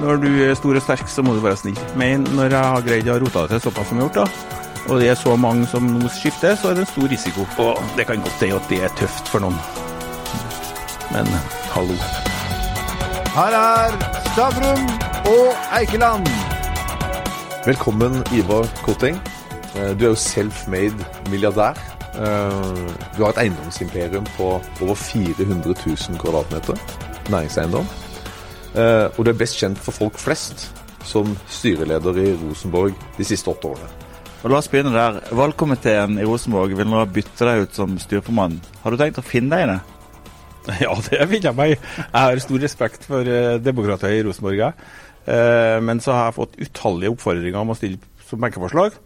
når du er stor og sterk, så må du være snill. Men når jeg har greid å rote det til såpass som jeg har gjort, da, og det er så mange som nå skifter, så er det en stor risiko. Og det kan godt si at det er tøft for noen. Men hallo. Her er Stavrum og Eikeland. Velkommen, Ivar Koteng. Eh, Du er jo self-made milliardær. Eh, Du har et eiendomsimperium på over 400 000 kvadratmeter næringseiendom. Eh, Og du er best kjent for folk flest som styreleder i Rosenborg de siste åtte årene. Og La oss begynne der. Valgkomiteen i Rosenborg vil nå bytte deg ut som styreformann. Har du tenkt å finne deg i det? Ja, det vil jeg meg. Jeg har stor respekt for uh, demokratiet i Rosenborg. Eh, men så har jeg fått utallige oppfordringer om å stille som benkeforslag.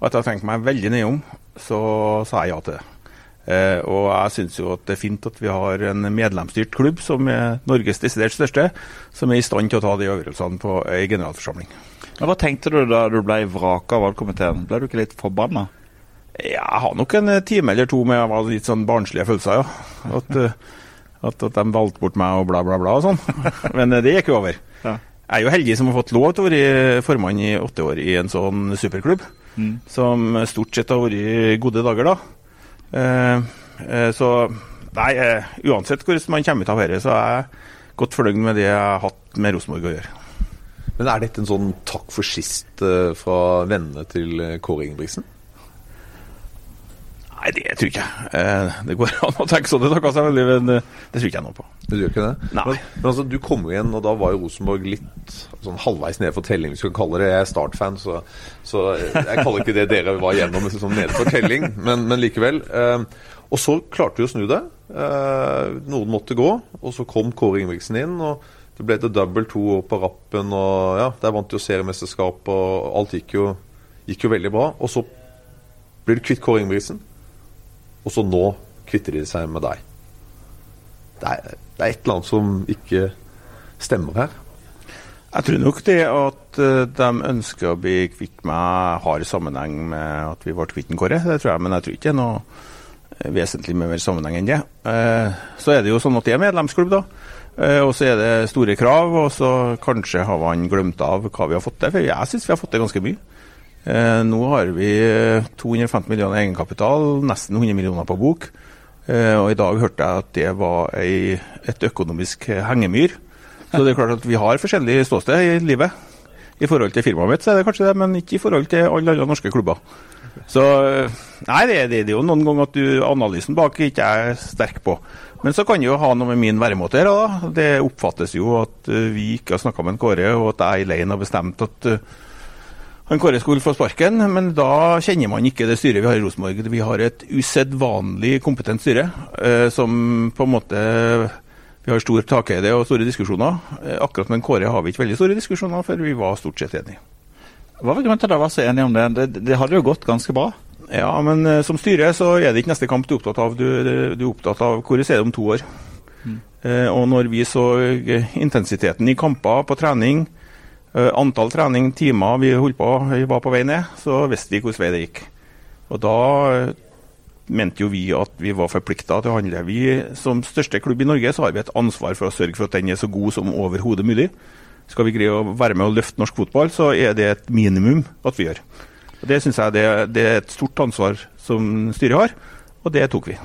Og etter å ha tenkt meg veldig nøye om, så sa jeg ja til det. Eh, og jeg syns jo at det er fint at vi har en medlemsstyrt klubb som er Norges desidert største, som er i stand til å ta de avgjørelsene på ei generalforsamling. Men Hva tenkte du da du ble vraka av valgkomiteen? Ble du ikke litt forbanna? Jeg har nok en eh, time eller to med litt sånn barnslige følelser, ja. At, eh, at, at de valgte bort meg og bla, bla, bla og sånn. Men eh, det gikk jo over. Ja. Jeg er jo heldig som har fått lov til å være formann i åtte år i en sånn superklubb, som stort sett har vært gode dager, da. Eh, eh, så nei, eh, uansett hvordan man kommer ut av dette, så er jeg godt fornøyd med det jeg har hatt med Rosenborg å gjøre. Men er dette en sånn takk for sist fra vennene til Kåre Ingebrigtsen? Nei, det tror ikke jeg. Eh, det går an å tenke sånn, det veldig, men eh, det tror ikke jeg noe på. Du gjør ikke det? Nei. Men, men altså, du kom jo igjen, og da var jo Rosenborg litt sånn halvveis nede for telling. Vi skal kalle det Jeg er Start-fan, så, så jeg kaller ikke det dere var gjennom som nede for telling, men, men likevel. Eh, og så klarte du å snu det. Eh, noen måtte gå, og så kom Kåre Ingebrigtsen inn. og det ble til double to år på rappen, og ja, der vant de jo seriemesterskap, og alt gikk jo, gikk jo veldig bra. Og så blir du kvitt Kåre Ingebrigtsen, og så nå kvitter de seg med deg. Det er, det er et eller annet som ikke stemmer her. Jeg tror nok det at eh, de ønsker å bli kvitt meg har sammenheng med at vi ble kvitt Kåre. Det tror jeg, men jeg tror ikke det er noe eh, vesentlig med mer sammenheng enn det. Eh, Så er det jo sånn at det er medlemsklubb, da. Og så er det store krav, og så kanskje har man glemt av hva vi har fått til. For jeg syns vi har fått til ganske mye. Eh, Nå har vi eh, 250 millioner egenkapital, nesten 100 millioner på bok. Eh, Og i dag hørte jeg at det var ei, et økonomisk hengemyr. Så det er klart at vi har forskjellig ståsted i livet. I forhold til firmaet mitt så er det kanskje det, men ikke i forhold til alle andre norske klubber. Så Nei, det, det, det er jo noen ganger at du, analysen bak ikke er sterk på. Men så kan det jo ha noe med min væremåte å gjøre. Det oppfattes jo at eh, vi ikke har snakka med en Kåre, og at jeg alene har bestemt at eh, han Kåre skulle få sparken. Men da kjenner man ikke det styret vi har i Rosenborg. Vi har et usedvanlig kompetent styre eh, som på en måte vi har stor takhøyde og store diskusjoner. Eh, Akkurat med Kåre har vi ikke veldig store diskusjoner, for vi var stort sett enige. Hva var grunnen til at dere var så enige om det? det? Det hadde jo gått ganske bra. Ja, men eh, som styre så er det ikke neste kamp du er opptatt av. Du, du er opptatt av hvor vi ser det om to år. Eh, og når vi så intensiteten i kamper på trening, antall trening, timer vi holdt på, vi var på vei ned, så visste vi hvilken vei det gikk. Og da eh, mente jo vi at vi var forplikta til å handle. Vi Som største klubb i Norge så har vi et ansvar for å sørge for at den er så god som overhodet mulig. Skal vi greie å være med og løfte norsk fotball, så er det et minimum at vi gjør. Og Det syns jeg det, det er et stort ansvar som styret har, og det tok vi.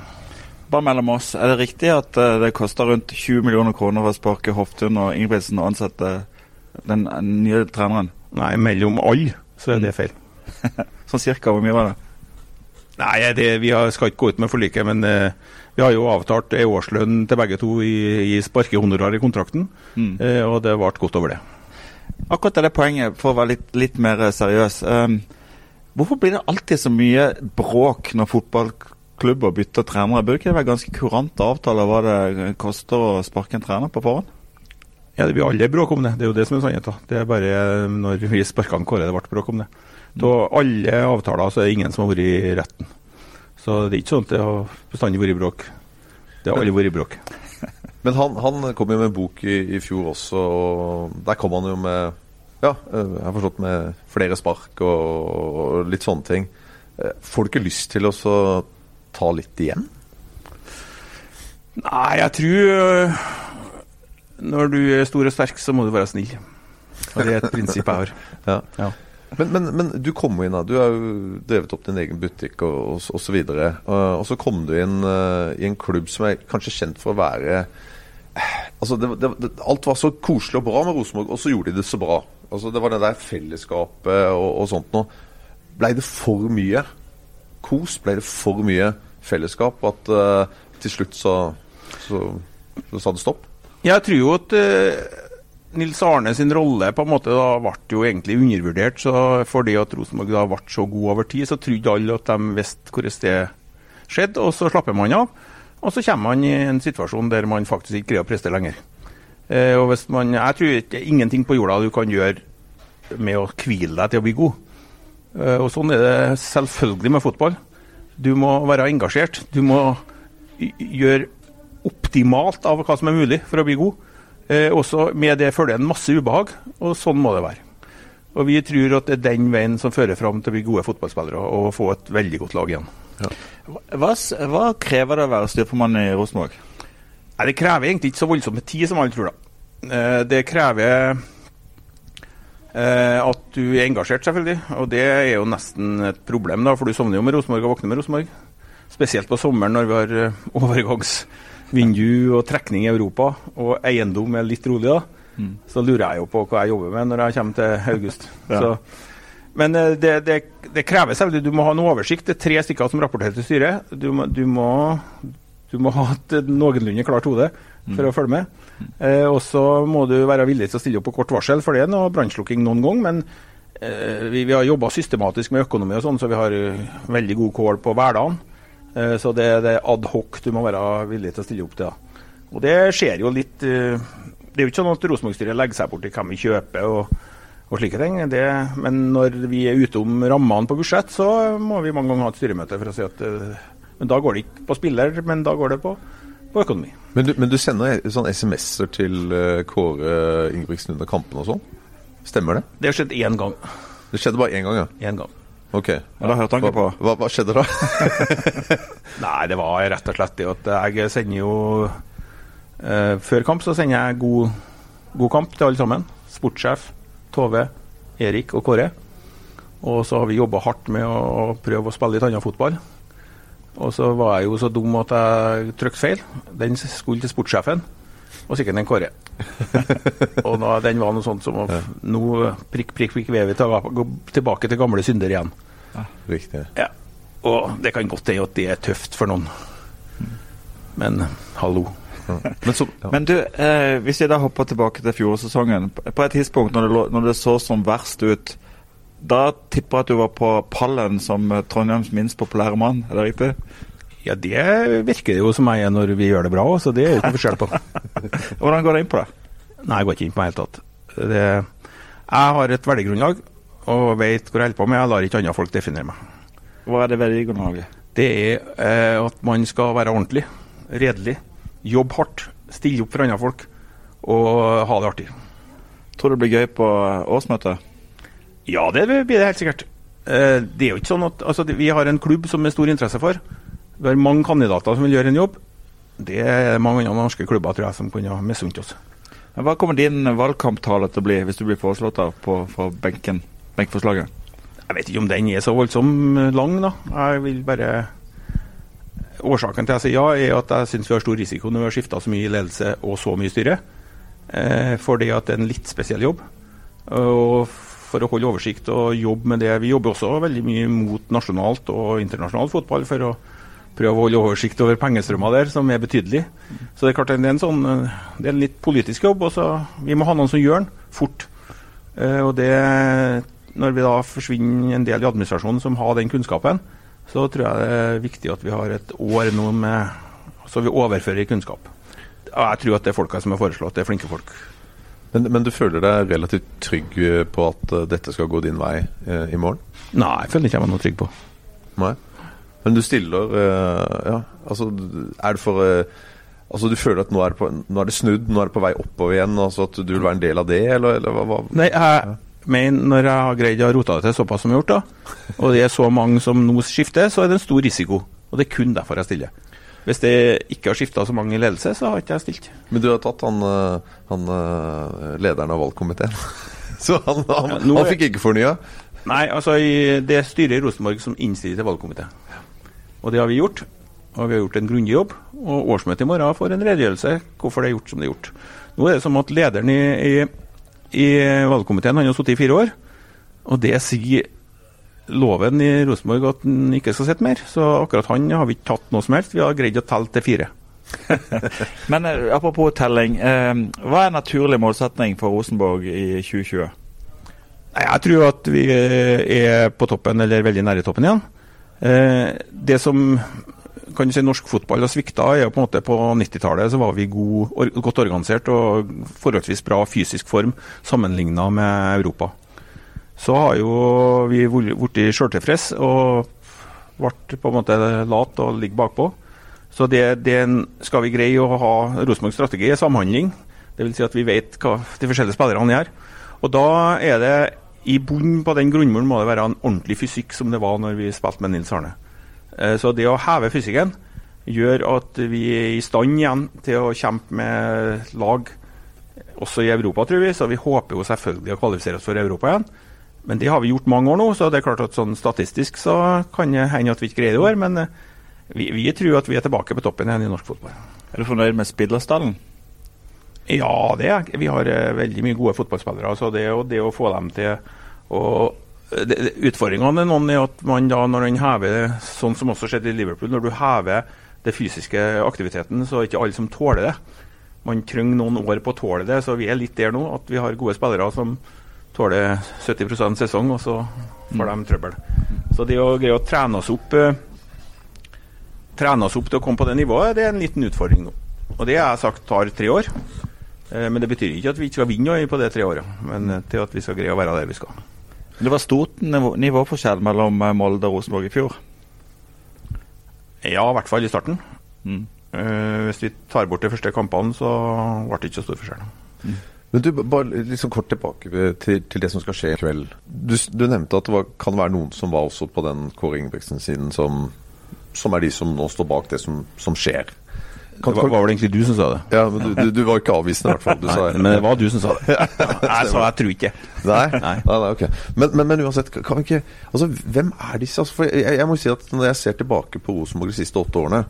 Bare mellom oss, er det riktig at eh, det koster rundt 20 millioner kroner å sparke Hoftun og Ingebrigtsen og ansette den eh, nye treneren? Nei, mellom alle så er det feil. Sånn cirka, hvor mye var det? Nei, det, vi har, skal ikke gå ut med forliket, men eh, vi har jo avtalt en årslønn til begge to i, i sparkehonorar i kontrakten, eh, og det ble godt over det. Akkurat det poenget, for å være litt, litt mer seriøs. Um, hvorfor blir det alltid så mye bråk når fotballklubber bytter trenere? Burde ikke det være ganske kurante avtaler hva det koster å sparke en trener på forhånd? Ja, det blir aldri bråk om det. Det er jo det som er sannheten. Det er bare når vi sparka Kåre det ble bråk om det. Av alle avtaler så er det ingen som har vært i retten. Så det er ikke sånn at det har bestandig vært bråk. Det har aldri vært bråk. Men han, han kom jo med en bok i, i fjor også, og der kom han jo med Ja, eh, jeg har forstått med flere spark og, og litt sånne ting. Eh, Får du ikke lyst til å ta litt igjen? Nei, jeg tror Når du er stor og sterk, så må du være snill. Og det er et prinsipp jeg har. Ja. Ja. Men, men, men du kom jo inn da. Du har jo drevet opp din egen butikk og, osv. og så videre. Og, så kom du inn uh, i en klubb som er kanskje kjent for å være eh, Altså, det, det, det, Alt var så koselig og bra med Rosenborg, og så gjorde de det så bra. Altså, Det var det der fellesskapet og, og sånt noe. Blei det for mye kos? Ble det for mye fellesskap at uh, til slutt så, så, så sa det stopp? Jeg tror jo at uh, Nils Arne sin rolle på en måte da ble jo egentlig undervurdert. så Fordi at Rosenborg da ble så god over tid, så trodde alle at de visste hvordan det skjedde, og så slapper man av. Og så kommer man i en situasjon der man faktisk ikke greier å prestere lenger. Uh, og hvis man, Jeg tror ikke ingenting på jorda du kan gjøre med å hvile deg til å bli god. Uh, og Sånn er det selvfølgelig med fotball. Du må være engasjert. Du må gjøre optimalt av hva som er mulig for å bli god. Eh, også med det følger en masse ubehag, og sånn må det være. Og Vi tror at det er den veien som fører fram til å bli gode fotballspillere og få et veldig godt lag igjen. Hva, hva krever det å være styrformann i Rosenborg? Det krever egentlig ikke så voldsomt med tid som alle tror. da. Eh, Det krever eh, at du er engasjert, selvfølgelig. Og det er jo nesten et problem, da, for du sovner jo med Rosenborg og våkner med Rosenborg. Spesielt på sommeren når vi har eh, overgangsvindu og trekning i Europa, og eiendom er litt rolig, da. Så lurer jeg jo på hva jeg jobber med når jeg kommer til august. Ja. Så, men eh, det, det, det krever selvfølgelig Du må ha en oversikt. Det er tre stykker som rapporterer til styret. Du må, du må, du må ha et noenlunde klart hode for å følge med. Eh, og så må du være villig til å stille opp på kort varsel, for det er noe brannslukking noen gang. Men eh, vi, vi har jobba systematisk med økonomi og sånn, så vi har eh, veldig god kål på hverdagen. Eh, så det, det er ad hoc du må være villig til å stille opp til. Da. Og det skjer jo litt eh, Det er jo ikke sånn at Rosenborg-styret legger seg bort i hvem vi kjøper og, og slike ting. Det, men når vi er ute om rammene på budsjett, så må vi mange ganger ha et styremøte for å si at eh, Men da går det ikke på spiller, men da går det på, på økonomi. Men du, men du sender sånn SMS-er til Kåre Ingebrigtsen under kampene og sånn? Stemmer det? Det har skjedd én gang. Det skjedde bare én gang, ja? Én gang. Ok. Ja, da hørte han ikke på. Hva, hva, skjedde da? Nei, det var rett og slett det at jeg sender jo eh, Før kamp så sender jeg god, god kamp til alle sammen. Sportssjef, Tove, Erik og Kåre. Og så har vi jobba hardt med å prøve å spille litt annen fotball. Og så var jeg jo så dum at jeg trykte feil. Den skulle til sportssjefen, og sikkert en Kåre. og nå, den var noe sånt som å Nå prikk, prikk, prikk, gå tilbake til gamle synder igjen. Riktig. Ja. Og det kan godt hende at det er tøft for noen. Men hallo. Men så ja. Men du, eh, hvis jeg da hopper tilbake til fjorårssesongen. På et tidspunkt når det, lå, når det så som verst ut, da tipper jeg at du var på pallen som eh, Trondheims minst populære mann, er det riktig? Ja, det virker det jo som jeg er når vi gjør det bra òg, så det er jo ikke forskjell på. Hvordan går det inn på det? Nei, jeg går ikke inn på det hele tatt. Det, jeg har et verdigrunnlag og vet hvor jeg holder på med. Jeg lar ikke andre folk definere meg. Hva er det verdigrunnlaget? Det er eh, at man skal være ordentlig, redelig, jobbe hardt, stille opp for andre folk og ha det artig. Tror du det blir gøy på årsmøtet? Ja, det blir det helt sikkert. Eh, Det er jo ikke sånn at altså, Vi har en klubb som er stor interesse for. Vi har mange kandidater som vil gjøre en jobb. Det er mange andre norske klubber tror jeg, som kunne ha misunt oss. Men Hva kommer din valgkamptale til å bli hvis du blir foreslått av på, på benken? Benkforslaget? Jeg vet ikke om den er så voldsomt lang, da. Jeg vil bare Årsaken til at jeg sier ja, er at jeg syns vi har stor risiko når vi har skifta så mye ledelse og så mye styre. Eh, fordi at det er en litt spesiell jobb. Og for å holde oversikt og jobbe med det Vi jobber også veldig mye mot nasjonalt og internasjonal fotball for å prøve å holde oversikt over pengestrømmer der, som er betydelig. Så det er klart det er en sånn eh, Det er en litt politisk jobb. Også. vi må ha noen som gjør den fort. Eh, og det Når vi da forsvinner en del i administrasjonen som har den kunnskapen, så tror jeg det er viktig at vi har et år nå med Så vi overfører kunnskap. Jeg tror at det er folka som er foreslått, det er flinke folk. men, men du føler deg relativt trygg eh, på at dette skal gå din vei i morgen? Nei, jeg føler ikke jeg var noe trygg på. Nei. Men du stiller eh, Ja, altså Er det for eh, Altså Du føler at nå er, det på, nå er det snudd, nå er det på vei oppover igjen? Altså At du vil være en del av det, eller, eller hva, hva? Nei, jeg mener når jeg har greid å rote det til såpass som jeg har gjort, da, og det er så mange som nå skifter, så er det en stor risiko. Og det er kun derfor jeg stiller. Hvis det ikke har skifta så mange i ledelse, så har ikke jeg stilt. Men du har tatt han, eh, han lederen av valgkomiteen. Så han, han, Ja, han fikk ikke fornya. Nei, altså det er styret i Rosenborg som innstiller til valgkomité. Og det har vi gjort. Og vi har gjort en grundig jobb. Og årsmøtet i morgen får en redegjørelse hvorfor det er gjort som det er gjort. Nå er det som at lederen i, i, i valgkomiteen han har sittet i fire år, og det sier loven i Rosenborg at han ikke skal sitte mer. Så akkurat han har vi ikke tatt noe som helst. Vi har greid å telle til fire. Men eh, apropos telling. Eh, hva er naturlig målsetning for Rosenborg i 2020? Jeg tror at vi eh, er på toppen, eller veldig nære toppen igjen. Eh, det som kan si norsk fotball har svikta, er jo på en måte på 90-tallet så var vi god, godt organisert og forholdsvis bra fysisk form sammenligna med Europa. Så har jo vi blitt sjøltilfreds og ble på en måte lat og ligger bakpå. Så det, det skal vi greie å ha Rosenborgs strategi er samhandling. Dvs. Si at vi vet hva de forskjellige spillerne gjør. Og da er det i bunnen på den grunnmuren må det være en ordentlig fysikk som det var når vi spilte med Nils Arne. Eh, Så det å heve fysikken gjør at vi er i stand igjen til å kjempe med lag også i Europa, tror vi. Så vi håper jo selvfølgelig å kvalifisere oss for Europa igjen. Men det har vi gjort mange år nå, så det er klart at sånn statistisk så kan det hende at vi ikke greier det i år. Men eh, vi, vi tror at vi er tilbake på toppen igjen i norsk fotball. Er du fornøyd med spillerstallen? Ja, det er Vi har eh, veldig mye gode fotballspillere. Så det, og det å få dem til å det, det, Utfordringene er noen er at man da, når man hever, sånn som også skjedde i Liverpool, når du hever det fysiske aktiviteten, så er det ikke alle som tåler det. Man trenger noen år på å tåle det, så vi er litt der nå. At vi har gode spillere som tåler 70% sesong, og så får de trøbbel. Så det å greie å trene oss opp eh, Trene oss opp til å komme på det nivået, det er en liten utfordring nå. Og det har jeg sagt tar tre år. Eh, Men det betyr ikke at vi ikke skal vinne på de tre året men eh, til at vi skal greie å være der vi skal. Det var stort nivå, nivåforskjell mellom eh, Molde og Rosenborg i fjor. Ja, i hvert fall i starten. Mm. Eh, hvis vi tar bort de første kampene, så ble det ikke så stor forskjell. Men du, bare liksom kort tilbake til, til det som skal skje i kveld. Du, du nevnte at det var, kan være noen som var også på den Kåre Ingebrigtsen-siden, som, som er de som nå står bak det som, som skjer. Det var, var vel egentlig du som sa det. Ja, men du, du, du var ikke avvisende, i hvert fall. Du sa Nei, men det var du som sa det. Jeg sa jeg tror ikke. Nei? Nei. nei, ok. Men, men, men uansett, kan vi ikke Altså, hvem er disse? Altså, for jeg, jeg må si at når jeg ser tilbake på Rosenborg de siste åtte årene,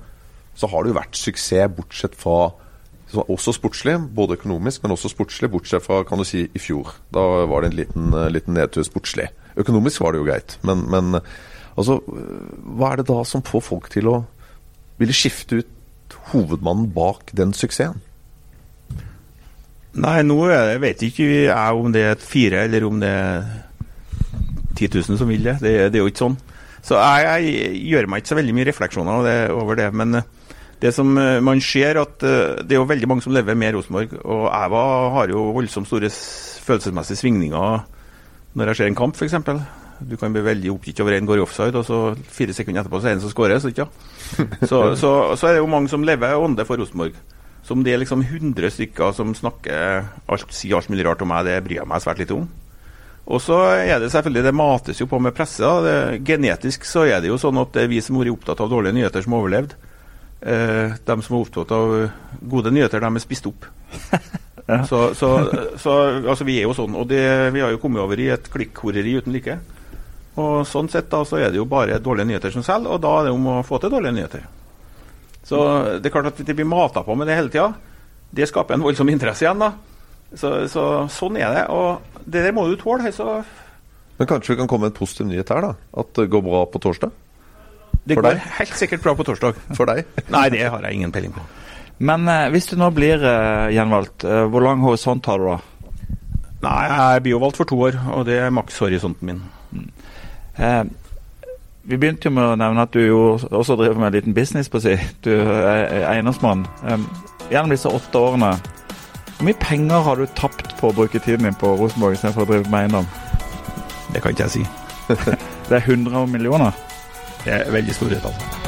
så har det jo vært suksess, bortsett fra så også sportslig, både økonomisk, men også sportslig, bortsett fra kan du si, i fjor. Da var det en liten, eh, liten nedtur sportslig. Økonomisk var det jo greit, men, men altså Hva er det da som får folk til å ville skifte ut hovedmannen bak den suksessen? Nei, nå jeg vet ikke jeg om det er fire, eller om det er 10 000 som vil det. Det, det er jo ikke sånn. Så jeg, jeg gjør meg ikke så veldig mye refleksjoner det, over det. Men eh, det som eh, man ser, at eh, det er jo veldig mange som lever med Rosenborg. Og jeg har jo voldsomt store følelsesmessige svingninger når jeg ser en kamp, f.eks. Du kan bli veldig oppgitt over en går i offside, og så fire sekunder etterpå så er det en som skårer. Så, ikke? Så, så, så er det jo mange som lever ånde for Rosenborg. Som det er liksom 100 stykker som snakker alt, sier alt mulig rart om meg, det bryr jeg meg svært lite om. Og så er det selvfølgelig, det mates jo på med presse. da. Det, genetisk så er det jo sånn at det er vi som har vært opptatt av dårlige nyheter, som har overlevd. Eh, de som er opptatt av gode nyheter, de er spist opp. Så, så, så altså, vi er jo sånn. Og det, vi har jo kommet over i et klikkhoreri uten like. Og sånn sett da, så er det jo bare dårlige nyheter som selger, og da er det om å få til dårlige nyheter. Så det er klart at det blir mata på med det hele tida. Det skaper en voldsom interesse igjen, da. Så, så sånn er det. Og det der må du tåle. Så Men kanskje vi kan komme med en positiv nyhet her, da? At det går bra på torsdag? det For går deg? helt sikkert bra på torsdag. For deg? Nei, det har jeg ingen peiling på. Men eh, hvis du nå blir eh, gjenvalgt, eh, hvor lang horisont har du da? Nei, jeg blir jo valgt for to år, og det er makshorisonten min. Eh, vi begynte jo med å nevne at du jo også driver med en liten business på si. Du er eiendomsmann. Eh, gjennom disse åtte årene, hvor mye penger har du tapt på å bruke tiden din på Rosenborg istedenfor å drive med eiendom? Det kan ikke jeg si. Det er 100 millioner. Det er veldig store tall.